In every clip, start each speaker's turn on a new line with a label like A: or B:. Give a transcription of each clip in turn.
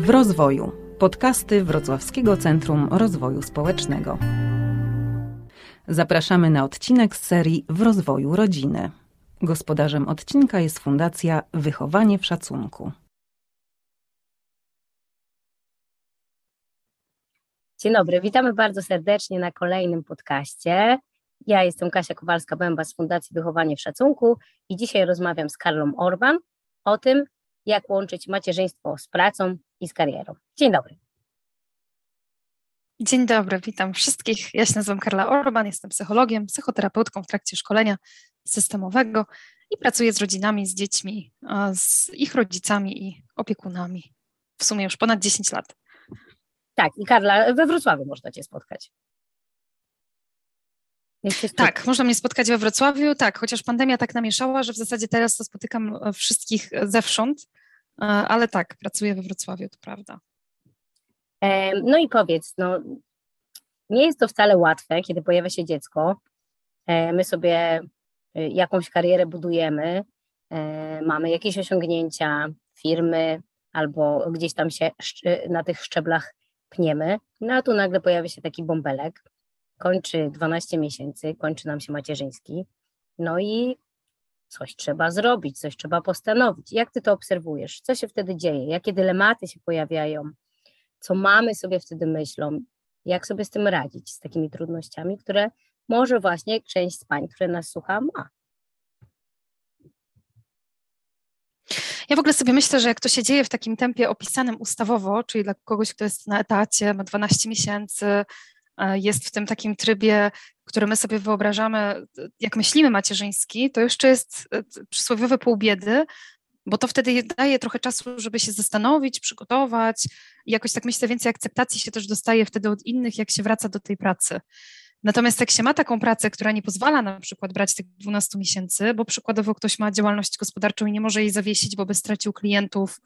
A: W rozwoju. Podcasty Wrocławskiego Centrum Rozwoju Społecznego. Zapraszamy na odcinek z serii W rozwoju rodziny. Gospodarzem odcinka jest Fundacja Wychowanie w Szacunku.
B: Dzień dobry, witamy bardzo serdecznie na kolejnym podcaście. Ja jestem Kasia Kowalska-Bęba z Fundacji Wychowanie w Szacunku i dzisiaj rozmawiam z Karlą Orban o tym, jak łączyć macierzyństwo z pracą i z karierą. Dzień dobry.
C: Dzień dobry, witam wszystkich. Ja się nazywam Karla Orban, jestem psychologiem, psychoterapeutką w trakcie szkolenia systemowego i pracuję z rodzinami, z dziećmi, z ich rodzicami i opiekunami. W sumie już ponad 10 lat.
B: Tak, i Karla, we Wrocławiu można Cię spotkać.
C: Tak, można mnie spotkać we Wrocławiu, tak, chociaż pandemia tak namieszała, że w zasadzie teraz to spotykam wszystkich zewsząd, ale tak, pracuję we Wrocławiu, to prawda.
B: No i powiedz, no, nie jest to wcale łatwe, kiedy pojawia się dziecko. E, my sobie jakąś karierę budujemy, mamy jakieś osiągnięcia, firmy, albo gdzieś tam się na tych szczeblach pniemy, no a tu nagle pojawia się taki bąbelek, kończy 12 miesięcy, kończy nam się macierzyński, no i coś trzeba zrobić, coś trzeba postanowić. Jak ty to obserwujesz? Co się wtedy dzieje? Jakie dylematy się pojawiają? Co mamy sobie wtedy myślą? Jak sobie z tym radzić, z takimi trudnościami, które może właśnie część z pań, które nas słucha, ma?
C: Ja w ogóle sobie myślę, że jak to się dzieje w takim tempie opisanym ustawowo, czyli dla kogoś, kto jest na etacie, ma 12 miesięcy, e, jest w tym takim trybie, który my sobie wyobrażamy, jak myślimy macierzyński, to jeszcze jest e, przysłowiowe pół biedy, bo to wtedy daje trochę czasu, żeby się zastanowić, przygotować i jakoś tak myślę, więcej akceptacji się też dostaje wtedy od innych, jak się wraca do tej pracy. Natomiast jak się ma taką pracę, która nie pozwala na przykład brać tych 12 miesięcy, bo przykładowo ktoś ma działalność gospodarczą i nie może jej zawiesić, bo by stracił klientów,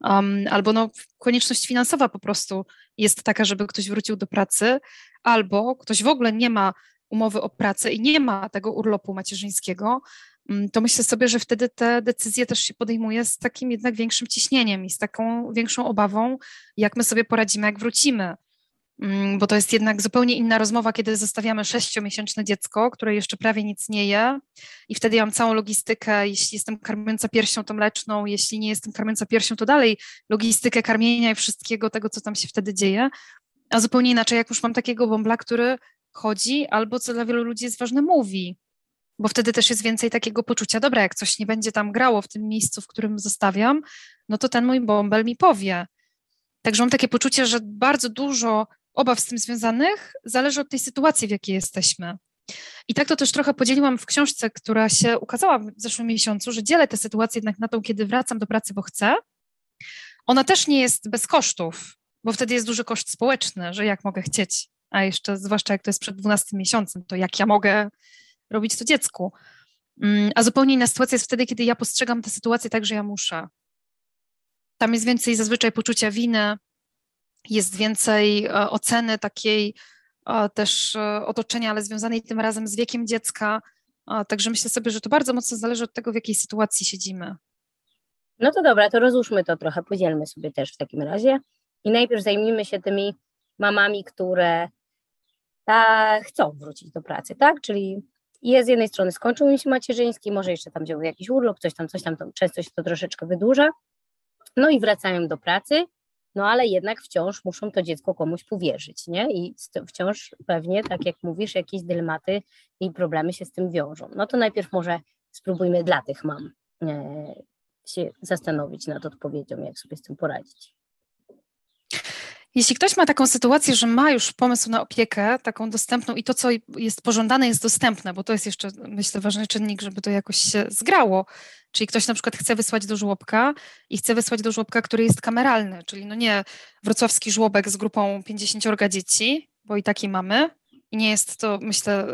C: um, albo no, konieczność finansowa po prostu jest taka, żeby ktoś wrócił do pracy, albo ktoś w ogóle nie ma umowy o pracę i nie ma tego urlopu macierzyńskiego, um, to myślę sobie, że wtedy te decyzje też się podejmuje z takim jednak większym ciśnieniem i z taką większą obawą, jak my sobie poradzimy, jak wrócimy. Mm, bo to jest jednak zupełnie inna rozmowa, kiedy zostawiamy sześciomiesięczne dziecko, które jeszcze prawie nic nie je i wtedy ja mam całą logistykę, jeśli jestem karmiąca piersią, to mleczną, jeśli nie jestem karmiąca piersią, to dalej logistykę karmienia i wszystkiego tego, co tam się wtedy dzieje, a zupełnie inaczej, jak już mam takiego bąbla, który chodzi albo, co dla wielu ludzi jest ważne, mówi, bo wtedy też jest więcej takiego poczucia, dobra, jak coś nie będzie tam grało w tym miejscu, w którym zostawiam, no to ten mój bąbel mi powie. Także mam takie poczucie, że bardzo dużo obaw z tym związanych zależy od tej sytuacji, w jakiej jesteśmy. I tak to też trochę podzieliłam w książce, która się ukazała w zeszłym miesiącu, że dzielę tę sytuację jednak na tą, kiedy wracam do pracy, bo chcę. Ona też nie jest bez kosztów, bo wtedy jest duży koszt społeczny, że jak mogę chcieć, a jeszcze zwłaszcza jak to jest przed 12 miesiącem, to jak ja mogę robić to dziecku. Mm, a zupełnie inna sytuacja jest wtedy, kiedy ja postrzegam tę sytuację tak, że ja muszę. Tam jest więcej zazwyczaj poczucia winy, jest więcej e, oceny takiej e, też e, otoczenia, ale związanej tym razem z wiekiem dziecka. Także myślę sobie, że to bardzo mocno zależy od tego, w jakiej sytuacji siedzimy.
B: No to dobra, to rozłóżmy to trochę, podzielmy sobie też w takim razie. I najpierw zajmijmy się tymi mamami, które ta, chcą wrócić do pracy, tak? Czyli jest z jednej strony skończył mi się macierzyński, może jeszcze tam działał jakiś urlop, coś tam, coś tam, często się to troszeczkę wydłuża. No i wracają do pracy no ale jednak wciąż muszą to dziecko komuś powierzyć, nie? I wciąż pewnie, tak jak mówisz, jakieś dylematy i problemy się z tym wiążą. No to najpierw może spróbujmy dla tych mam e, się zastanowić nad odpowiedzią, jak sobie z tym poradzić.
C: Jeśli ktoś ma taką sytuację, że ma już pomysł na opiekę, taką dostępną i to, co jest pożądane, jest dostępne, bo to jest jeszcze, myślę, ważny czynnik, żeby to jakoś się zgrało. Czyli ktoś na przykład chce wysłać do żłobka i chce wysłać do żłobka, który jest kameralny, czyli no nie wrocławski żłobek z grupą 50 dzieci, bo i taki mamy. I nie jest to, myślę,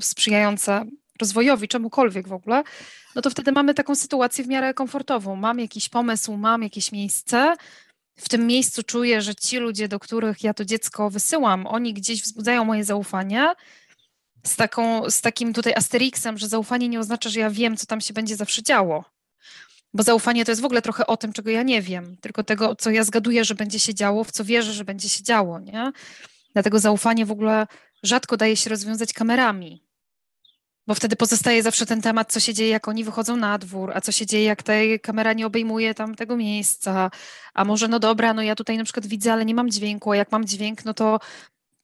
C: sprzyjające rozwojowi, czemukolwiek w ogóle, no to wtedy mamy taką sytuację w miarę komfortową. Mam jakiś pomysł, mam jakieś miejsce, w tym miejscu czuję, że ci ludzie, do których ja to dziecko wysyłam, oni gdzieś wzbudzają moje zaufanie. Z, taką, z takim tutaj asterixem, że zaufanie nie oznacza, że ja wiem, co tam się będzie zawsze działo. Bo zaufanie to jest w ogóle trochę o tym, czego ja nie wiem, tylko tego, co ja zgaduję, że będzie się działo, w co wierzę, że będzie się działo, nie? Dlatego zaufanie w ogóle rzadko daje się rozwiązać kamerami, bo wtedy pozostaje zawsze ten temat, co się dzieje, jak oni wychodzą na dwór, a co się dzieje, jak ta kamera nie obejmuje tam tego miejsca, a może no dobra, no ja tutaj na przykład widzę, ale nie mam dźwięku, a jak mam dźwięk, no to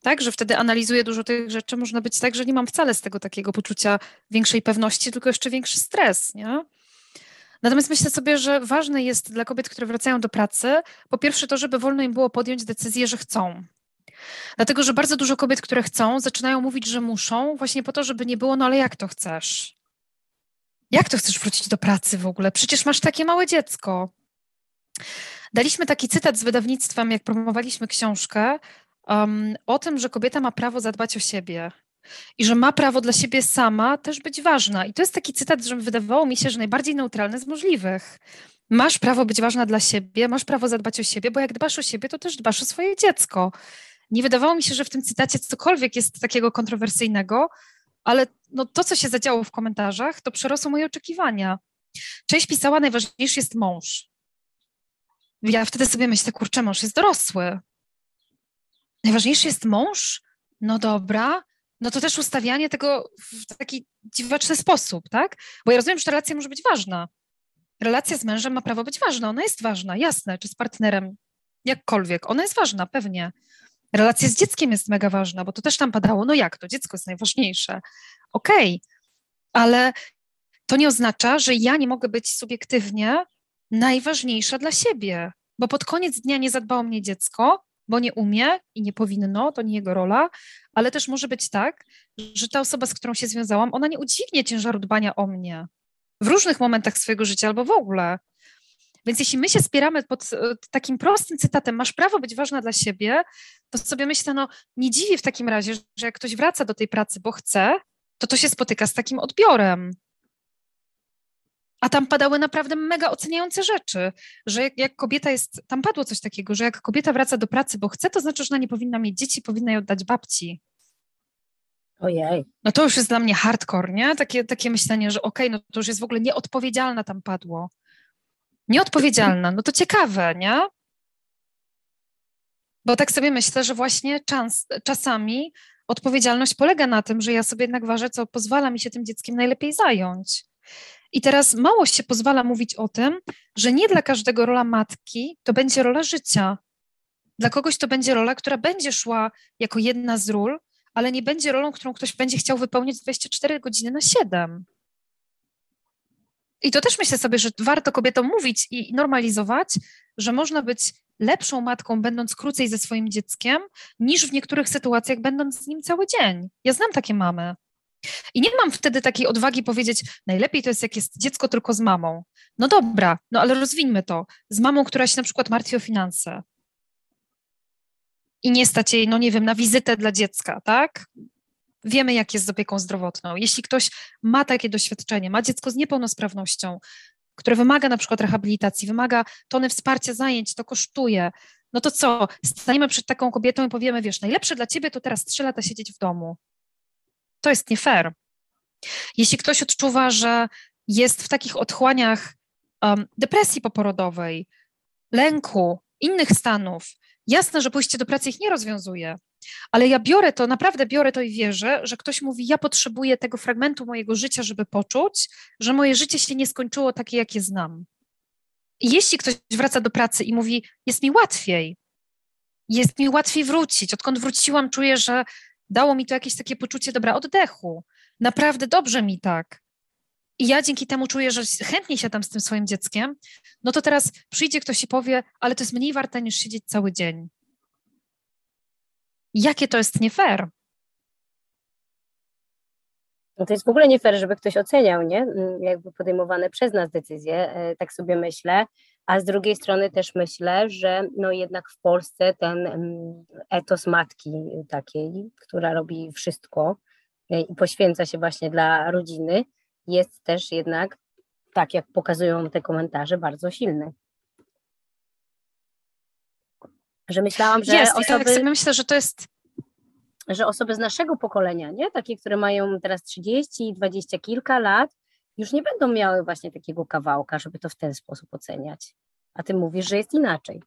C: tak, że wtedy analizuję dużo tych rzeczy, można być tak, że nie mam wcale z tego takiego poczucia większej pewności, tylko jeszcze większy stres, nie? Natomiast myślę sobie, że ważne jest dla kobiet, które wracają do pracy, po pierwsze to, żeby wolno im było podjąć decyzję, że chcą. Dlatego, że bardzo dużo kobiet, które chcą, zaczynają mówić, że muszą, właśnie po to, żeby nie było, no ale jak to chcesz? Jak to chcesz wrócić do pracy w ogóle? Przecież masz takie małe dziecko. Daliśmy taki cytat z wydawnictwem, jak promowaliśmy książkę, um, o tym, że kobieta ma prawo zadbać o siebie i że ma prawo dla siebie sama też być ważna. I to jest taki cytat, że wydawało mi się, że najbardziej neutralny z możliwych. Masz prawo być ważna dla siebie, masz prawo zadbać o siebie, bo jak dbasz o siebie, to też dbasz o swoje dziecko. Nie wydawało mi się, że w tym cytacie cokolwiek jest takiego kontrowersyjnego, ale no to, co się zadziało w komentarzach, to przerosło moje oczekiwania. Część pisała, najważniejszy jest mąż. Ja wtedy sobie myślę, kurczę, mąż jest dorosły. Najważniejszy jest mąż? No dobra, no to też ustawianie tego w taki dziwaczny sposób, tak? Bo ja rozumiem, że ta relacja może być ważna. Relacja z mężem ma prawo być ważna, ona jest ważna, jasne, czy z partnerem, jakkolwiek, ona jest ważna, pewnie. Relacja z dzieckiem jest mega ważna, bo to też tam padało, no jak to, dziecko jest najważniejsze. Okej, okay, ale to nie oznacza, że ja nie mogę być subiektywnie najważniejsza dla siebie, bo pod koniec dnia nie zadbało mnie dziecko, bo nie umie i nie powinno, to nie jego rola, ale też może być tak, że ta osoba, z którą się związałam, ona nie udźwignie ciężaru dbania o mnie w różnych momentach swojego życia albo w ogóle. Więc jeśli my się spieramy pod e, takim prostym cytatem, masz prawo być ważna dla siebie, to sobie myślę, no nie dziwię w takim razie, że jak ktoś wraca do tej pracy, bo chce, to to się spotyka z takim odbiorem. A tam padały naprawdę mega oceniające rzeczy, że jak, jak, kobieta jest, tam padło coś takiego, że jak kobieta wraca do pracy, bo chce, to znaczy, że ona nie powinna mieć dzieci, powinna je oddać babci.
B: Ojej.
C: No to już jest dla mnie hardcore, nie? Takie, takie myślenie, że okej, okay, no to już jest w ogóle nieodpowiedzialna tam padło. Nieodpowiedzialna, no to ciekawe, nie? Bo tak sobie myślę, że właśnie czas, czasami odpowiedzialność polega na tym, że ja sobie jednak ważę, co pozwala mi się tym dzieckiem najlepiej zająć. I teraz mało się pozwala mówić o tym, że nie dla każdego rola matki to będzie rola życia. Dla kogoś to będzie rola, która będzie szła jako jedna z ról, ale nie będzie rolą, którą ktoś będzie chciał wypełnić 24 godziny na 7. I to też myślę sobie, że warto kobietom mówić i normalizować, że można być lepszą matką, będąc krócej ze swoim dzieckiem, niż w niektórych sytuacjach, będąc z nim cały dzień. Ja znam takie mamy. I nie mam wtedy takiej odwagi powiedzieć, najlepiej to jest, jak jest dziecko tylko z mamą. No dobra, no ale rozwińmy to. Z mamą, która się na przykład martwi o finanse. I nie stać jej, no nie wiem, na wizytę dla dziecka, tak? Wiemy, jak jest z opieką zdrowotną. Jeśli ktoś ma takie doświadczenie, ma dziecko z niepełnosprawnością, które wymaga na przykład rehabilitacji, wymaga tony wsparcia zajęć, to kosztuje, no to co? Staniemy przed taką kobietą i powiemy, wiesz, najlepsze dla ciebie to teraz trzy lata siedzieć w domu. To jest nie fair. Jeśli ktoś odczuwa, że jest w takich otchłaniach um, depresji poporodowej, lęku, innych stanów, jasne, że pójście do pracy ich nie rozwiązuje, ale ja biorę to, naprawdę biorę to i wierzę, że ktoś mówi, ja potrzebuję tego fragmentu mojego życia, żeby poczuć, że moje życie się nie skończyło takie, jakie znam. I jeśli ktoś wraca do pracy i mówi, jest mi łatwiej, jest mi łatwiej wrócić, odkąd wróciłam, czuję, że dało mi to jakieś takie poczucie dobra oddechu. Naprawdę dobrze mi tak. I ja dzięki temu czuję, że chętnie siadam z tym swoim dzieckiem, no to teraz przyjdzie ktoś i powie, ale to jest mniej warte niż siedzieć cały dzień. Jakie to jest nie fair?
B: No to jest w ogóle nie fair, żeby ktoś oceniał, nie? Mm, jakby podejmowane przez nas decyzje, e, tak sobie myślę. A z drugiej strony też myślę, że no jednak w Polsce ten mm, etos matki takiej, która robi wszystko e, i poświęca się właśnie dla rodziny, jest też jednak, tak jak pokazują te komentarze, bardzo silny. Że myślałam, że
C: jest,
B: osoby...
C: I tak sobie myślę, że to jest
B: że osoby z naszego pokolenia, nie? takie, które mają teraz 30, 20 kilka lat, już nie będą miały właśnie takiego kawałka, żeby to w ten sposób oceniać. A ty mówisz, że jest inaczej.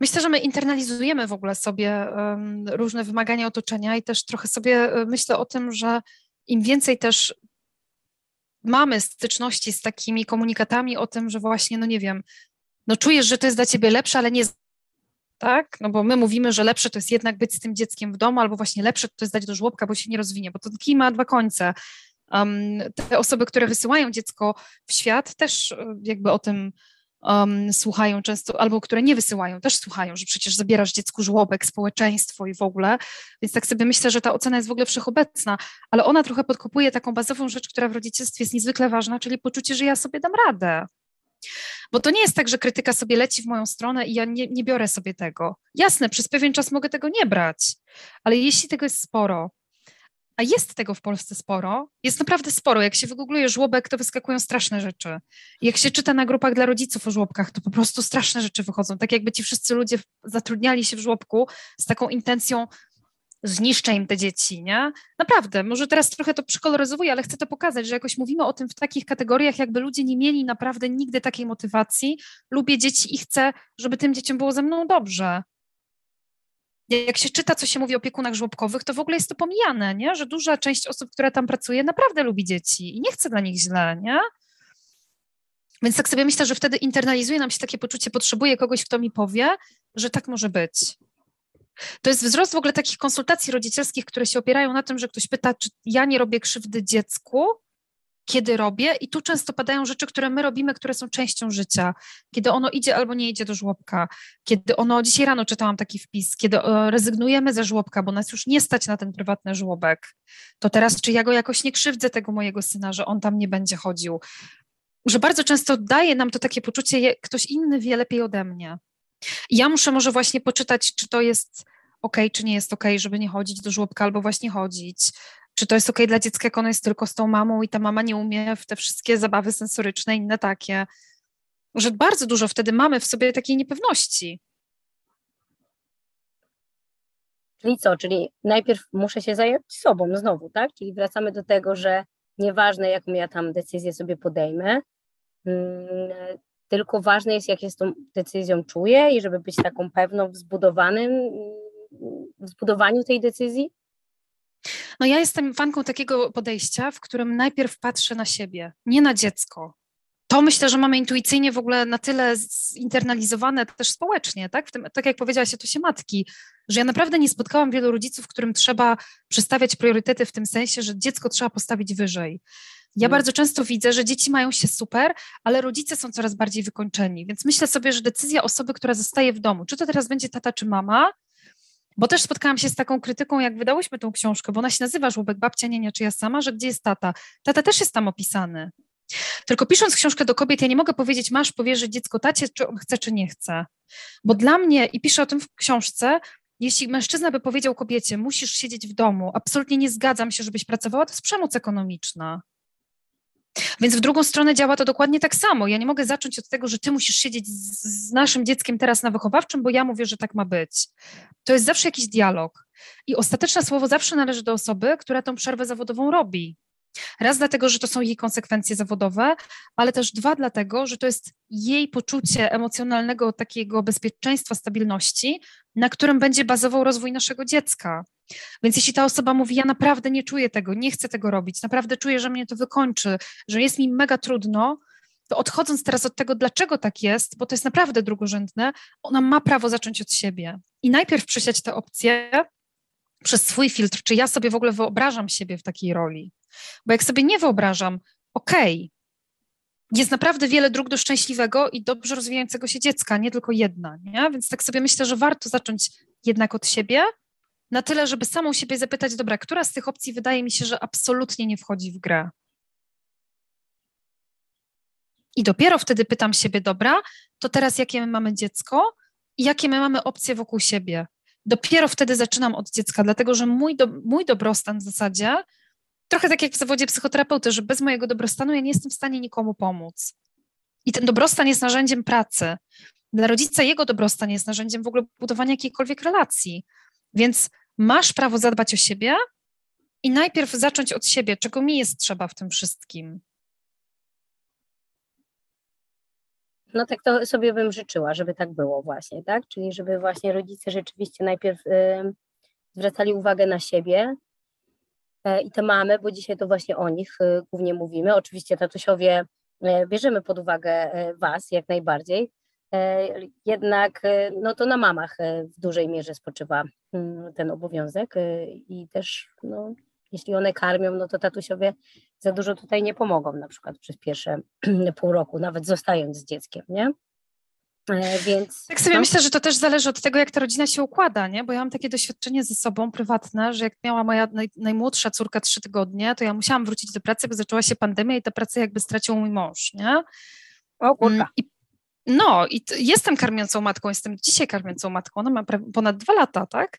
C: Myślę, że my internalizujemy w ogóle sobie um, różne wymagania otoczenia i też trochę sobie e, myślę o tym, że im więcej też mamy styczności z takimi komunikatami o tym, że właśnie, no nie wiem, no czujesz, że to jest dla ciebie lepsze, ale nie tak? No bo my mówimy, że lepsze to jest jednak być z tym dzieckiem w domu, albo właśnie lepsze to jest dać do żłobka, bo się nie rozwinie, bo to kij ma dwa końce. Um, te osoby, które wysyłają dziecko w świat, też e, jakby o tym um, słuchają często, albo które nie wysyłają, też słuchają, że przecież zabierasz dziecku żłobek, społeczeństwo i w ogóle. Więc tak sobie myślę, że ta ocena jest w ogóle wszechobecna, ale ona trochę podkopuje taką bazową rzecz, która w rodzicielstwie jest niezwykle ważna, czyli poczucie, że ja sobie dam radę. Bo to nie jest tak, że krytyka sobie leci w moją stronę i ja nie, nie biorę sobie tego. Jasne, przez pewien czas mogę tego nie brać, ale jeśli tego jest sporo, a jest tego w Polsce sporo, jest naprawdę sporo. Jak się wygoogluje żłobek, to wyskakują straszne rzeczy. Jak się czyta na grupach dla rodziców o żłobkach, to po prostu straszne rzeczy wychodzą. Tak jakby ci wszyscy ludzie zatrudniali się w żłobku z taką intencją zniszczę im te dzieci, nie? Naprawdę, może teraz trochę to przekoloryzowuję, ale chcę to pokazać, że jakoś mówimy o tym w takich kategoriach, jakby ludzie nie mieli naprawdę nigdy takiej motywacji. Lubię dzieci i chcę, żeby tym dzieciom było ze mną dobrze jak się czyta, co się mówi o opiekunach żłobkowych, to w ogóle jest to pomijane, nie? że duża część osób, która tam pracuje, naprawdę lubi dzieci i nie chce dla nich źle, nie? Więc tak sobie myślę, że wtedy internalizuje nam się takie poczucie, potrzebuję kogoś, kto mi powie, że tak może być. To jest wzrost w ogóle takich konsultacji rodzicielskich, które się opierają na tym, że ktoś pyta, czy ja nie robię krzywdy dziecku, kiedy robię, i tu często padają rzeczy, które my robimy, które są częścią życia. Kiedy ono idzie albo nie idzie do żłobka, kiedy ono, dzisiaj rano czytałam taki wpis, kiedy e, rezygnujemy ze żłobka, bo nas już nie stać na ten prywatny żłobek, to teraz czy ja go jakoś nie krzywdzę tego mojego syna, że on tam nie będzie chodził. Że bardzo często daje nam to takie poczucie, ktoś inny wie lepiej ode mnie. Ja muszę może właśnie poczytać, czy to jest ok, czy nie jest ok, żeby nie chodzić do żłobka albo właśnie chodzić, czy to jest ok dla dziecka, jak ono jest tylko z tą mamą i ta mama nie umie w te wszystkie zabawy sensoryczne, inne takie. Że bardzo dużo wtedy mamy w sobie takiej niepewności.
B: Czyli co? Czyli najpierw muszę się zająć sobą znowu, tak? Czyli wracamy do tego, że nieważne, jaką ja tam decyzję sobie podejmę, mm, tylko ważne jest, jak się z tą decyzją czuję i żeby być taką pewną w zbudowanym, w zbudowaniu tej decyzji,
C: no ja jestem fanką takiego podejścia, w którym najpierw patrzę na siebie, nie na dziecko. To myślę, że mamy intuicyjnie w ogóle na tyle zinternalizowane też społecznie, tak? Tym, tak jak powiedziałaś, to się matki, że ja naprawdę nie spotkałam wielu rodziców, którym trzeba przestawiać priorytety w tym sensie, że dziecko trzeba postawić wyżej. Ja mm. bardzo często widzę, że dzieci mają się super, ale rodzice są coraz bardziej wykończeni. Więc myślę sobie, że decyzja osoby, która zostaje w domu, czy to teraz będzie tata czy mama, bo też spotkałam się z taką krytyką, jak wydałyśmy tą książkę, bo ona się nazywa Żłobek Babcia, Nienia czy ja sama, że gdzie jest tata? Tata też jest tam opisany. Tylko pisząc książkę do kobiet, ja nie mogę powiedzieć, masz powierzyć dziecko tacie, czy on chce, czy nie chce. Bo dla mnie, i piszę o tym w książce, jeśli mężczyzna by powiedział kobiecie, musisz siedzieć w domu, absolutnie nie zgadzam się, żebyś pracowała, to jest przemoc ekonomiczna. Więc w drugą stronę działa to dokładnie tak samo. Ja nie mogę zacząć od tego, że ty musisz siedzieć z, naszym dzieckiem teraz na wychowawczym, bo ja mówię, że tak ma być. To jest zawsze jakiś dialog. I ostateczne słowo zawsze należy do osoby, która tą przerwę zawodową robi. Raz dlatego, że to są jej konsekwencje zawodowe, ale też dwa dlatego, że to jest jej poczucie emocjonalnego takiego bezpieczeństwa, stabilności, na którym będzie bazował rozwój naszego dziecka. Więc jeśli ta osoba mówi, ja naprawdę nie czuję tego, nie chcę tego robić, naprawdę czuję, że mnie to wykończy, że jest mi mega trudno, to odchodząc teraz od tego, dlaczego tak jest, bo to jest naprawdę drugorzędne, ona ma prawo zacząć od siebie. I najpierw przysiać te opcje przez swój filtr, czy ja sobie w ogóle wyobrażam siebie w takiej roli. Bo jak sobie nie wyobrażam, okej, okay, jest naprawdę wiele dróg do szczęśliwego i dobrze rozwijającego się dziecka, nie tylko jedna, nie? Więc tak sobie myślę, że warto zacząć jednak od siebie, na tyle, żeby samą siebie zapytać, dobra, która z tych opcji wydaje mi się, że absolutnie nie wchodzi w grę. I dopiero wtedy pytam siebie, dobra, to teraz jakie my mamy dziecko i jakie my mamy opcje wokół siebie. Dopiero wtedy zaczynam od dziecka, dlatego że mój, do, mój dobrostan w zasadzie, trochę tak jak w zawodzie psychoterapeuty, że bez mojego dobrostanu ja nie jestem w stanie nikomu pomóc. I ten dobrostan jest narzędziem pracy. Dla rodzica jego dobrostan jest narzędziem w ogóle budowania jakiejkolwiek relacji. Więc masz prawo zadbać o siebie i najpierw zacząć od siebie, czego mi jest trzeba w tym wszystkim.
B: No tak to sobie bym życzyła, żeby tak było właśnie, tak? Czyli żeby właśnie rodzice rzeczywiście najpierw y, zwracali uwagę na siebie i te mamy, bo dzisiaj to właśnie o nich y, głównie mówimy. Oczywiście tatusiowie y, bierzemy pod uwagę was jak najbardziej, jednak no to na mamach w dużej mierze spoczywa mm, ten obowiązek i też no, jeśli one karmią, no to tatusiowie za dużo tutaj nie pomogą, na przykład przez pierwsze pół roku, nawet zostając z dzieckiem, nie? E, więc,
C: tak sobie no. myślę, że to też zależy od tego, jak ta rodzina się układa, nie? Bo ja mam takie doświadczenie ze sobą prywatne, że jak miała moja naj, najmłodsza córka trzy tygodnie, to ja musiałam wrócić do pracy, bo zaczęła się pandemia i tę pracę jakby stracił mój mąż, nie?
B: O kurka. Mm, I,
C: no i jestem karmiącą matką, jestem dzisiaj karmiącą matką, ona ma ponad dwa lata, tak?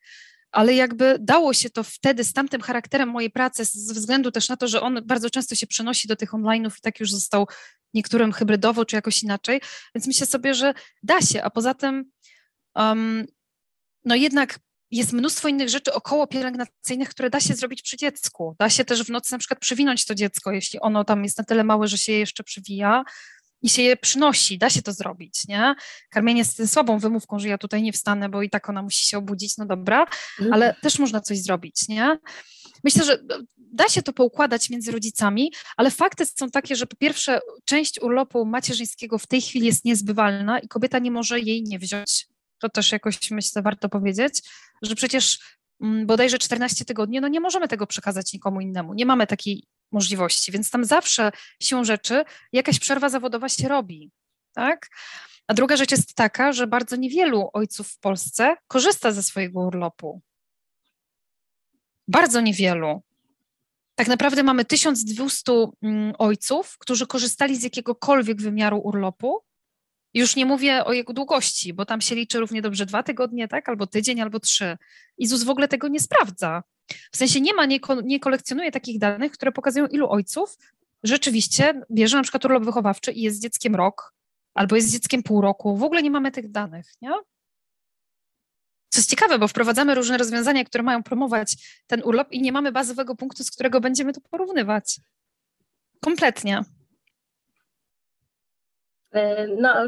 C: Ale jakby dało się to wtedy z tamtym charakterem mojej pracy, ze względu też na to, że on bardzo często się przenosi do tych online'ów i tak już został niektórym hybrydowo czy jakoś inaczej, więc myślę sobie, że da się, a poza tym um, no jednak jest mnóstwo innych rzeczy około pielęgnacyjnych, które da się zrobić przy dziecku. Da się też w nocy na przykład przywinąć to dziecko, jeśli ono tam jest na tyle małe, że się je jeszcze przywija, i się je przynosi, da się to zrobić, nie? Karmienie jest słabą wymówką, że ja tutaj nie wstanę, bo i tak ona musi się obudzić, no dobra, mhm. ale też można coś zrobić, nie? Myślę, że da się to poukładać między rodzicami, ale fakty są takie, że po pierwsze część urlopu macierzyńskiego w tej chwili jest niezbywalna i kobieta nie może jej nie wziąć. To też jakoś myślę warto powiedzieć, że przecież mm, bodajże 14 tygodni, no nie możemy tego przekazać nikomu innemu. Nie mamy takiej możliwości, więc tam zawsze siłą rzeczy jakaś przerwa zawodowa się robi, tak? A druga rzecz jest taka, że bardzo niewielu ojców w Polsce korzysta ze swojego urlopu. Bardzo niewielu. Tak naprawdę mamy 1200 mm, ojców, którzy korzystali z jakiegokolwiek wymiaru urlopu. Już nie mówię o jego długości, bo tam się liczy równie dobrze dwa tygodnie, tak? Albo tydzień, albo trzy. I ZUS w ogóle tego nie sprawdza. W sensie nie ma, nie, nie kolekcjonuje takich danych, które pokazują, ilu ojców rzeczywiście bierze na przykład urlop wychowawczy i jest z dzieckiem rok, albo jest z dzieckiem pół roku. W ogóle nie mamy tych danych, nie? Co jest ciekawe, bo wprowadzamy różne rozwiązania, które mają promować ten urlop i nie mamy bazowego punktu, z którego będziemy to porównywać. Kompletnie.
B: E, no,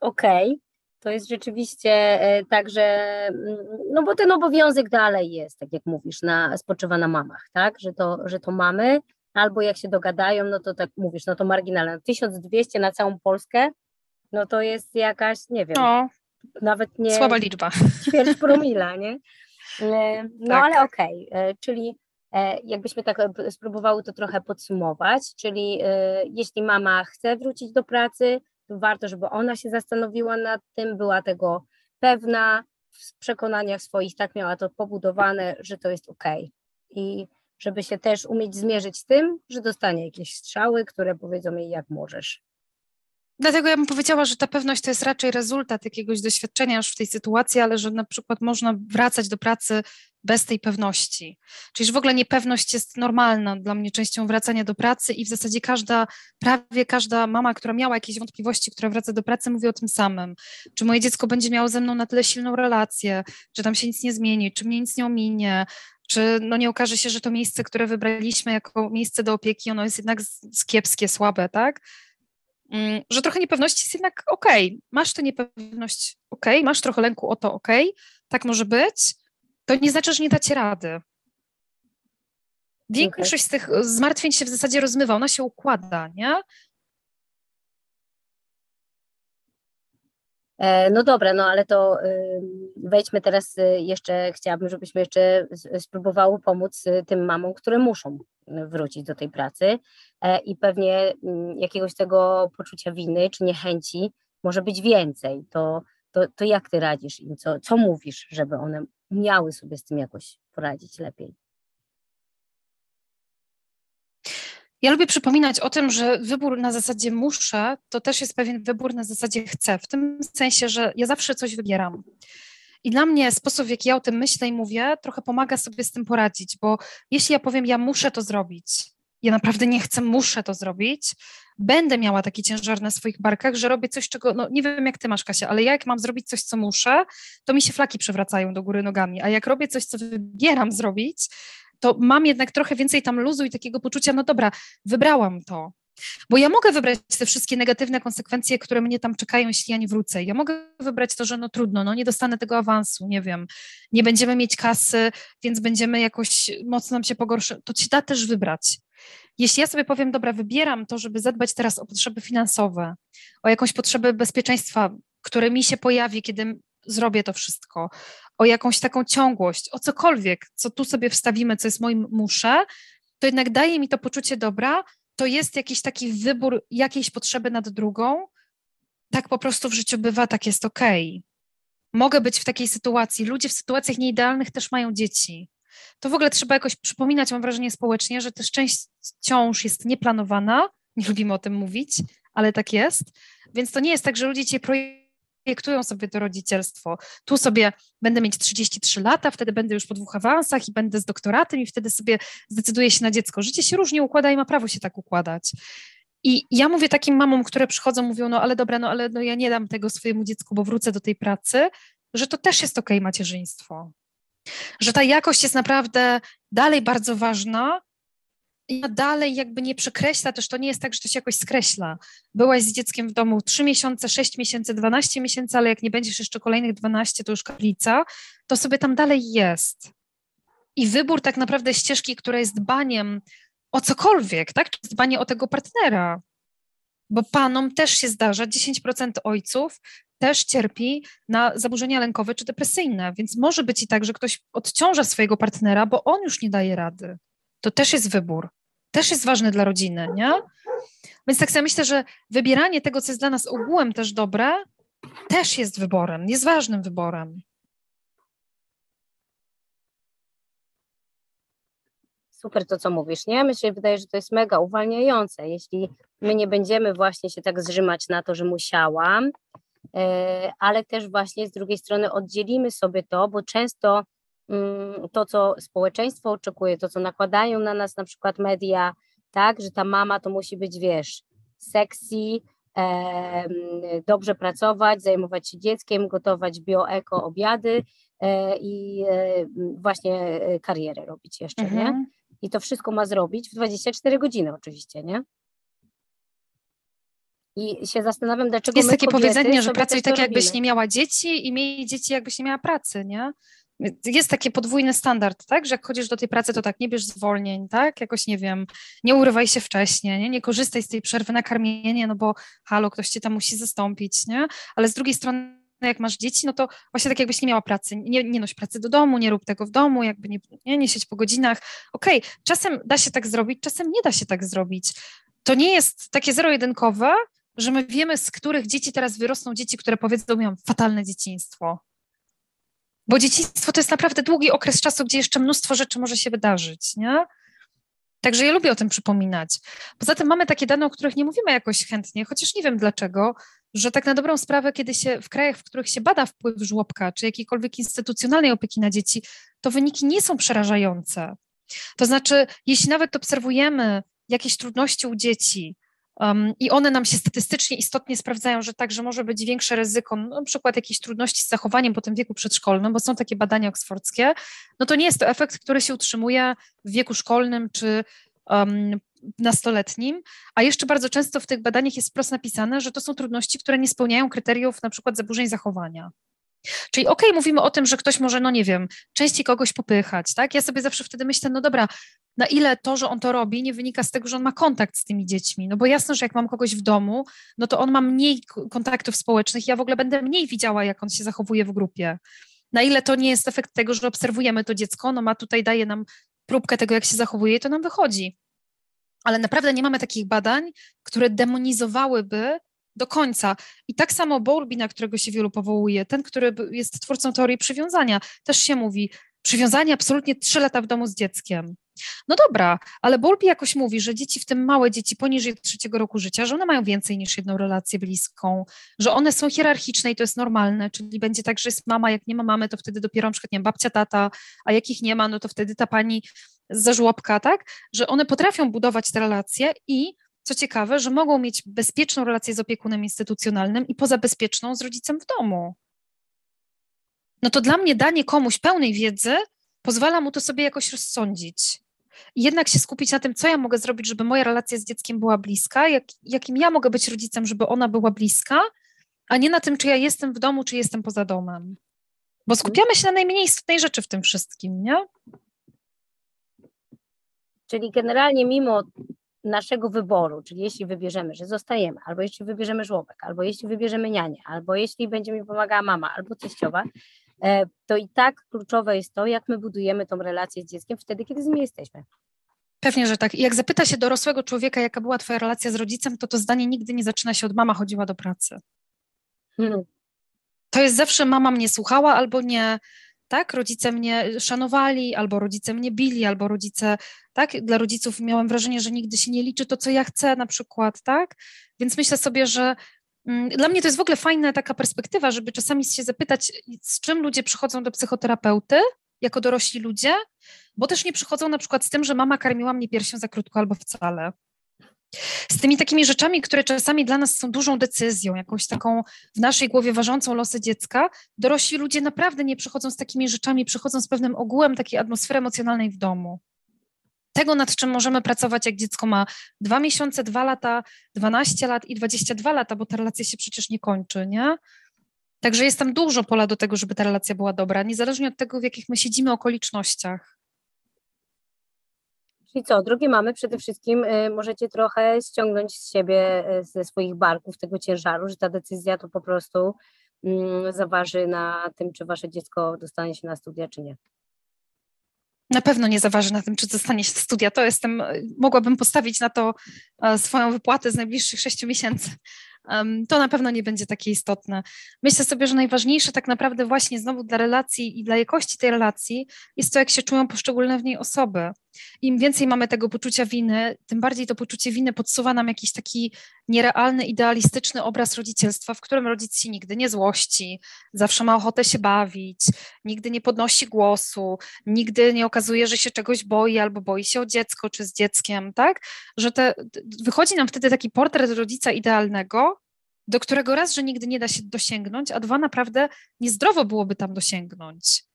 B: okej. Okay to jest rzeczywiście e, tak, że mm, no bo ten obowiązek dalej jest, tak jak mówisz, na, spoczywa na mamach, tak, że to, że to mamy, albo jak się dogadają, no to tak mówisz, no to marginalne, 1200 na całą Polskę, no to jest jakaś, nie wiem, no, nawet nie...
C: Słaba liczba.
B: Ćwierć promila, nie? E, no tak. ale okej, okay. E, czyli jakbyśmy tak spróbowały to trochę podsumować, czyli jeśli mama chce wrócić do pracy, warto, żeby ona się zastanowiła nad tym, była tego pewna, w przekonaniach swoich tak miała to pobudowane, że to jest ok. I żeby się też umieć zmierzyć z tym, że dostanie jakieś strzały, które powiedzą jej, jak możesz.
C: Dlatego ja bym powiedziała, że ta pewność to jest raczej rezultat jakiegoś doświadczenia już w tej sytuacji, ale że na przykład można wracać do pracy bez tej pewności. Czyli że w ogóle niepewność jest normalna dla mnie częścią wracania do pracy i w zasadzie każda, prawie każda mama, która miała jakieś wątpliwości, która wraca do pracy, mówi o tym samym. Czy moje dziecko będzie miało ze mną na tyle silną relację, czy tam się nic nie zmieni, czy mnie nic nie ominie, czy no nie okaże się, że to miejsce, które wybraliśmy jako miejsce do opieki, ono jest jednak kiepskie, słabe, tak? Mm, że trochę niepewności jest jednak okej, okay. masz tę niepewność, okej, okay. masz trochę lęku o to, okej, okay. tak może być, to nie znaczy, że nie dacie rady. Większość z tych zmartwień się w zasadzie rozmywa, ona się układa, nie?
B: No dobra, no ale to wejdźmy teraz y, jeszcze, chciałabym, żebyśmy jeszcze spróbowały pomóc y, tym mamom, które muszą wrócić do tej pracy e, i pewnie jakiegoś tego poczucia winy czy niechęci może być więcej. To, to, to jak ty radzisz im, co, co mówisz, żeby one miały sobie z tym jakoś poradzić lepiej?
C: Ja lubię przypominać o tym, że wybór na zasadzie muszę, to też jest pewien wybór na zasadzie chcę, w tym sensie, że ja zawsze coś wybieram. I dla mnie sposób, w jaki ja o tym myślę i mówię, trochę pomaga sobie z tym poradzić, bo jeśli ja powiem, ja muszę to zrobić, ja naprawdę nie chcę, muszę to zrobić, będę miała taki ciężar na swoich barkach, że robię coś, czego, no nie wiem jak ty masz, Kasia, ale ja jak mam zrobić coś, co muszę, to mi się flaki przewracają do góry nogami, a jak robię coś, co wybieram zrobić, to mam jednak trochę więcej tam luzu i takiego poczucia, no dobra, wybrałam to. Bo ja mogę wybrać te wszystkie negatywne konsekwencje, które mnie tam czekają, jeśli ja nie wrócę. Ja mogę wybrać to, że no trudno, no nie dostanę tego awansu, nie wiem, nie będziemy mieć kasy, więc będziemy jakoś mocno nam się pogorszy. To się da też wybrać. Jeśli ja sobie powiem, dobra, wybieram to, żeby zadbać teraz o potrzeby finansowe, o jakąś potrzebę bezpieczeństwa, które mi się pojawi, kiedy zrobię to wszystko, o jakąś taką ciągłość, o cokolwiek, co tu sobie wstawimy, co jest moim muszę, to jednak daje mi to poczucie dobra, to jest jakiś taki wybór jakiejś potrzeby nad drugą. Tak po prostu w życiu bywa, tak jest okej. Okay. Mogę być w takiej sytuacji. Ludzie w sytuacjach nieidealnych też mają dzieci. To w ogóle trzeba jakoś przypominać, mam wrażenie, społecznie, że też część ciąż jest nieplanowana. Nie lubimy o tym mówić, ale tak jest. Więc to nie jest tak, że ludzie cię projektują sobie to rodzicielstwo. Tu sobie będę mieć 33 lata, wtedy będę już po dwóch awansach i będę z doktoratem i wtedy sobie zdecyduję się na dziecko. Życie się różnie układa i ma prawo się tak układać. I ja mówię takim mamom, które przychodzą, mówią, no ale dobra, no ale no ja nie dam tego swojemu dziecku, bo wrócę do tej pracy, że to też jest okej okay, macierzyństwo. Że ta jakość jest naprawdę dalej bardzo ważna, dalej jakby nie przekreśla, też to nie jest tak, że to się jakoś skreśla. Byłaś z dzieckiem w domu 3 miesiące, 6 miesięcy, 12 miesięcy, ale jak nie będziesz jeszcze kolejnych 12, to już kaplica, to sobie tam dalej jest. I wybór tak naprawdę ścieżki, która jest dbaniem o cokolwiek, tak? Czy dbanie o tego partnera. Bo panom też się zdarza, 10% ojców też cierpi na zaburzenia lękowe czy depresyjne, więc może być i tak, że ktoś odciąża swojego partnera, bo on już nie daje rady. To też jest wybór też jest ważne dla rodziny, nie? Więc tak sobie myślę, że wybieranie tego, co jest dla nas ogółem też dobre, też jest wyborem, jest ważnym wyborem.
B: Super to, co mówisz, nie? Myślę, że wydaje, że to jest mega uwalniające, jeśli my nie będziemy właśnie się tak zrzymać na to, że musiałam, e, ale też właśnie z drugiej strony oddzielimy sobie to, bo często to, co społeczeństwo oczekuje, to, co nakładają na nas na przykład media, tak, że ta mama to musi być, wiesz, sexy, e, dobrze pracować, zajmować się dzieckiem, gotować bio-eko obiady e, i e, właśnie e, karierę robić jeszcze, mhm. nie? I to wszystko ma zrobić w 24 godziny oczywiście, nie? I się zastanawiam, dlaczego
C: Jest takie powiedzenie, że pracuj tak, jakbyś nie miała dzieci i miej dzieci, jakbyś nie miała pracy, nie? Jest taki podwójny standard, tak, że jak chodzisz do tej pracy, to tak, nie bierz zwolnień, tak, jakoś, nie wiem, nie urywaj się wcześniej, nie, nie korzystaj z tej przerwy na karmienie, no bo halo, ktoś cię tam musi zastąpić, nie, ale z drugiej strony jak masz dzieci, no to właśnie tak jakbyś nie miała pracy, nie, nie noś pracy do domu, nie rób tego w domu, jakby nie, nie, nie siedź po godzinach. Okej, okay, czasem da się tak zrobić, czasem nie da się tak zrobić. To nie jest takie zero-jedynkowe, że my wiemy, z których dzieci teraz wyrosną dzieci, które powiedzą, miałam fatalne dzieciństwo. Bo dzieciństwo to jest naprawdę długi okres czasu, gdzie jeszcze mnóstwo rzeczy może się wydarzyć, nie? Także ja lubię o tym przypominać. Poza tym mamy takie dane, o których nie mówimy jakoś chętnie, chociaż nie wiem dlaczego, że tak na dobrą sprawę, kiedy się w krajach, w których się bada wpływ żłobka czy jakiejkolwiek instytucjonalnej opieki na dzieci, to wyniki nie są przerażające. To znaczy, jeśli nawet obserwujemy jakieś trudności u dzieci, Um, I one nam się statystycznie istotnie sprawdzają, że także może być większe ryzyko, no, na przykład jakichś trudności z zachowaniem po tym wieku przedszkolnym, bo są takie badania oksfordzkie, no to nie jest to efekt, który się utrzymuje w wieku szkolnym czy um, nastoletnim, a jeszcze bardzo często w tych badaniach jest wprost napisane, że to są trudności, które nie spełniają kryteriów na przykład zaburzeń zachowania. Czyli okej, okay, mówimy o tym, że ktoś może, no nie wiem, częściej kogoś popychać, tak? Ja sobie zawsze wtedy myślę, no dobra, na ile to, że on to robi, nie wynika z tego, że on ma kontakt z tymi dziećmi. No bo jasne, że jak mam kogoś w domu, no to on ma mniej kontaktów społecznych, ja w ogóle będę mniej widziała, jak on się zachowuje w grupie. Na ile to nie jest efekt tego, że obserwujemy to dziecko, no ma tutaj, daje nam próbkę tego, jak się zachowuje, to nam wychodzi. Ale naprawdę nie mamy takich badań, które demonizowałyby do końca. I tak samo Bowlby, na którego się wielu powołuje, ten, który jest twórcą teorii przywiązania, też się mówi, przywiązanie absolutnie trzy lata w domu z dzieckiem. No dobra, ale Bowlby jakoś mówi, że dzieci, w tym małe dzieci poniżej trzeciego roku życia, że one mają więcej niż jedną relację bliską, że one są hierarchiczne i to jest normalne, czyli będzie tak, że jest mama, jak nie ma mamy, to wtedy dopiero na przykład, nie wiem, babcia, tata, a jak ich nie ma, no to wtedy ta pani ze żłobka, tak? Że one potrafią budować te relacje i co ciekawe, że mogą mieć bezpieczną relację z opiekunem instytucjonalnym i pozabezpieczną z rodzicem w domu. No to dla mnie danie komuś pełnej wiedzy pozwala mu to sobie jakoś rozsądzić. I jednak się skupić na tym, co ja mogę zrobić, żeby moja relacja z dzieckiem była bliska, jak, jakim ja mogę być rodzicem, żeby ona była bliska, a nie na tym, czy ja jestem w domu, czy jestem poza domem. Bo skupiamy się na najmniej istotnej rzeczy w tym wszystkim, nie?
B: Czyli generalnie mimo naszego wyboru, czyli jeśli wybierzemy, że zostajemy, albo jeśli wybierzemy żłobek, albo jeśli wybierzemy nianię, albo jeśli będzie mi pomagała mama, albo teściowa, to i tak kluczowe jest to, jak my budujemy tą relację z dzieckiem wtedy, kiedy z nim jesteśmy.
C: Pewnie, że tak. I jak zapyta się dorosłego człowieka, jaka była twoja relacja z rodzicem, to to zdanie nigdy nie zaczyna się od mama chodziła do pracy. Hmm. To jest zawsze mama mnie słuchała albo nie, tak? Rodzice mnie szanowali, albo rodzice mnie bili, albo rodzice, tak? Dla rodziców miałam wrażenie, że nigdy się nie liczy to, co ja chcę na przykład, tak? Więc myślę sobie, że dla mnie to jest w ogóle fajna taka perspektywa, żeby czasami się zapytać, z czym ludzie przychodzą do psychoterapeuty jako dorośli ludzie, bo też nie przychodzą na przykład z tym, że mama karmiła mnie piersią za krótko albo wcale z tymi takimi rzeczami, które czasami dla nas są dużą decyzją, jakąś taką w naszej głowie ważącą losy dziecka, dorośli ludzie naprawdę nie przychodzą z takimi rzeczami, przychodzą z pewnym ogółem takiej atmosfery emocjonalnej w domu. Tego, nad czym możemy pracować, jak dziecko ma dwa miesiące, dwa lata, 12 lat i 22 lata, bo ta relacja się przecież nie kończy, nie? Także jest tam dużo pola do tego, żeby ta relacja była dobra, niezależnie od tego, w jakich my siedzimy okolicznościach.
B: Czyli co, drugie mamy przede wszystkim y, możecie trochę ściągnąć z siebie, y, ze swoich barków tego ciężaru, że ta decyzja to po prostu mm, zaważy na tym, czy wasze dziecko dostanie się na studia, czy nie.
C: Na pewno nie zaważy na tym, czy dostanie się studia. To jestem, mogłabym postawić na to e, swoją wypłatę z najbliższych sześciu miesięcy to na pewno nie będzie takie istotne. Myślę sobie, że najważniejsze tak naprawdę właśnie znowu dla relacji i dla jakości tej relacji jest to, jak się czują poszczególne w niej osoby. Im więcej mamy tego poczucia winy, tym bardziej to poczucie winy podsuwa nam jakiś taki nierealny, idealistyczny obraz rodzicielstwa, w którym rodzic się nigdy nie złości, zawsze ma ochotę się bawić, nigdy nie podnosi głosu, nigdy nie okazuje, że się czegoś boi albo boi się o dziecko czy z dzieckiem, tak? Że te, wychodzi nam wtedy taki portret rodzica idealnego, do którego raz, że nigdy nie da się dosięgnąć, a dwa, naprawdę niezdrowo byłoby tam dosięgnąć.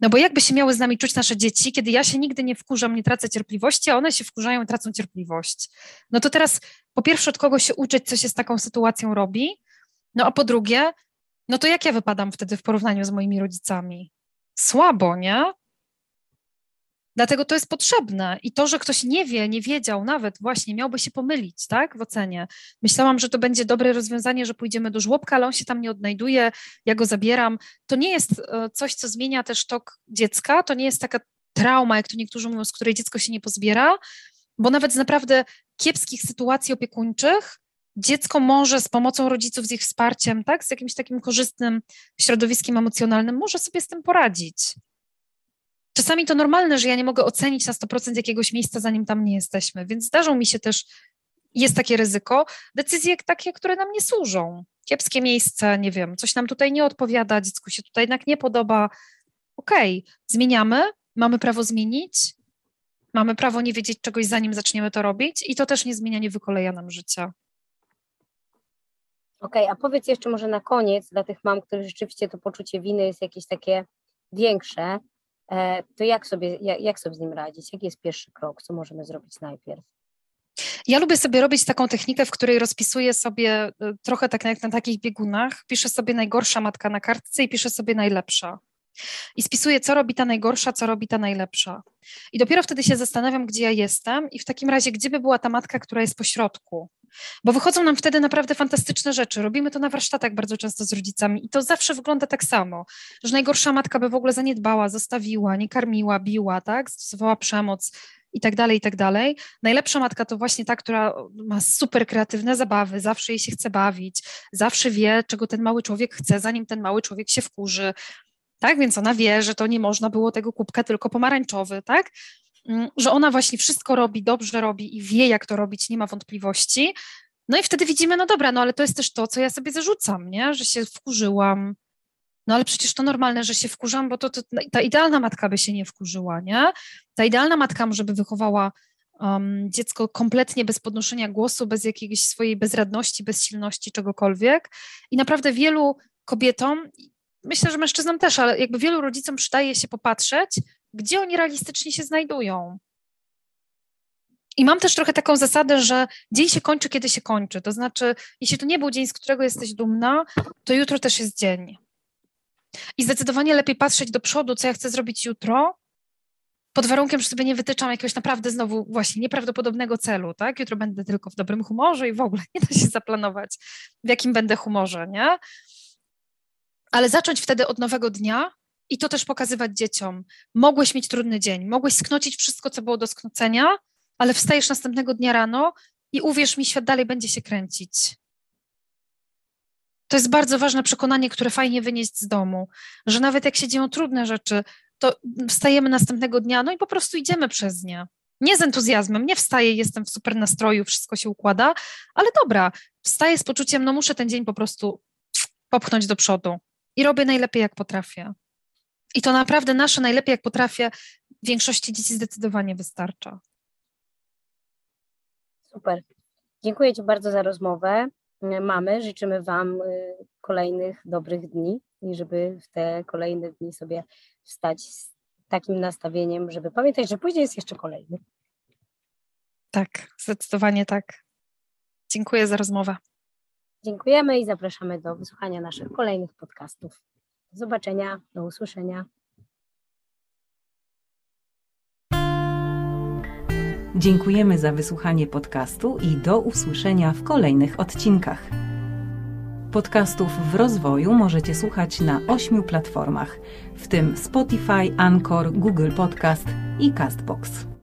C: No bo jakby się miały z nami czuć nasze dzieci, kiedy ja się nigdy nie wkurzam, nie tracę cierpliwości, a one się wkurzają i tracą cierpliwość. No to teraz po pierwsze od kogo się uczyć, co się z taką sytuacją robi, no a po drugie, no to jak ja wypadam wtedy w porównaniu z moimi rodzicami? Słabo, nie? Dlatego to jest potrzebne i to, że ktoś nie wie, nie wiedział nawet właśnie, miałby się pomylić, tak, w ocenie. Myślałam, że to będzie dobre rozwiązanie, że pójdziemy do żłobka, ale on się tam nie odnajduje, ja go zabieram. To nie jest e, coś, co zmienia też tok dziecka, to nie jest taka trauma, jak to niektórzy mówią, z której dziecko się nie pozbiera, bo nawet z naprawdę kiepskich sytuacji opiekuńczych dziecko może z pomocą rodziców, z ich wsparciem, tak, z jakimś takim korzystnym środowiskiem emocjonalnym, może sobie z tym poradzić. Czasami to normalne, że ja nie mogę ocenić na 100% jakiegoś miejsca, zanim tam nie jesteśmy, więc zdarzą mi się też, jest takie ryzyko, decyzje takie, które nam nie służą. Kiepskie miejsce, nie wiem, coś nam tutaj nie odpowiada, dziecku się tutaj jednak nie podoba. Okej, okay, zmieniamy, mamy prawo zmienić, mamy prawo nie wiedzieć czegoś, zanim zaczniemy to robić i to też nie zmienia, nie wykoleja nam życia.
B: Okej, okay, a powiedz jeszcze może na koniec dla tych mam, których rzeczywiście to poczucie winy jest jakieś takie większe, to jak sobie, jak, jak sobie z nim radzić? Jaki jest pierwszy krok? Co możemy zrobić najpierw?
C: Ja lubię sobie robić taką technikę, w której rozpisuję sobie e, trochę tak jak na takich biegunach, piszę sobie najgorsza matka na kartce i piszę sobie najlepsza. I spisuję, co robi ta najgorsza, co robi ta najlepsza. I dopiero wtedy się zastanawiam, gdzie ja jestem i w takim razie, gdzie by była ta matka, która jest po środku. Bo wychodzą nam wtedy naprawdę fantastyczne rzeczy. Robimy to na warsztatach bardzo często z rodzicami i to zawsze wygląda tak samo, że najgorsza matka by w ogóle zaniedbała, zostawiła, nie karmiła, biła, tak, stosowała przemoc i tak dalej, i tak dalej. Najlepsza matka to właśnie ta, która ma super kreatywne zabawy, zawsze jej się chce bawić, zawsze wie, czego ten mały człowiek chce, zanim ten mały człowiek się wkurzy, tak, więc ona wie, że to nie można było tego kubka tylko pomarańczowy, tak, Mm, że ona właśnie wszystko robi, dobrze robi i wie, jak to robić, nie ma wątpliwości. No i wtedy widzimy, no dobra, no ale to jest też to, co ja sobie zarzucam, nie? Że się wkurzyłam. No ale przecież to normalne, że się wkurzam, bo to, to ta idealna matka by się nie wkurzyła, nie? Ta idealna matka może by wychowała um, dziecko kompletnie bez podnoszenia głosu, bez jakiejś swojej bezradności, bezsilności, czegokolwiek. I naprawdę wielu kobietom, myślę, że mężczyznom też, ale jakby wielu rodzicom przydaje się popatrzeć gdzie oni realistycznie się znajdują. I mam też trochę taką zasadę, że dzień się kończy, kiedy się kończy. To znaczy, jeśli to nie był dzień, z którego jesteś dumna, to jutro też jest dzień. I zdecydowanie lepiej patrzeć do przodu, co ja chcę zrobić jutro, pod warunkiem, że sobie nie wytyczam jakiegoś naprawdę znowu właśnie nieprawdopodobnego celu, tak? Jutro będę tylko w dobrym humorze i w ogóle nie da się zaplanować, w jakim będę humorze, nie? Ale zacząć wtedy od nowego dnia i to też pokazywać dzieciom. Mogłeś mieć trudny dzień, mogłeś sknocić wszystko, co było do sknocenia, ale wstajesz następnego dnia rano i uwierz mi, świat dalej będzie się kręcić. To jest bardzo ważne przekonanie, które fajnie wynieść z domu, że nawet jak się dzieją trudne rzeczy, to wstajemy następnego dnia, no i po prostu idziemy przez nie. Nie z entuzjazmem, nie wstaję, jestem w super nastroju, wszystko się układa, ale dobra, wstaję z poczuciem, no muszę ten dzień po prostu popchnąć do przodu i robię najlepiej, jak potrafię. I to naprawdę nasze najlepiej, jak potrafię, większości dzieci zdecydowanie wystarcza.
B: Super. Dziękuję Ci bardzo za rozmowę. Mamy, życzymy Wam y, kolejnych dobrych dni i żeby w te kolejne dni sobie wstać z takim nastawieniem, żeby pamiętać, że później jest jeszcze kolejny.
C: Tak, zdecydowanie tak. Dziękuję za rozmowę.
B: Dziękujemy i zapraszamy do wysłuchania naszych kolejnych podcastów. Do zobaczenia, do usłyszenia.
A: Dziękujemy za wysłuchanie podcastu i do usłyszenia w kolejnych odcinkach. Podcastów w rozwoju możecie słuchać na ośmiu platformach, w tym Spotify, Anchor, Google Podcast i Castbox.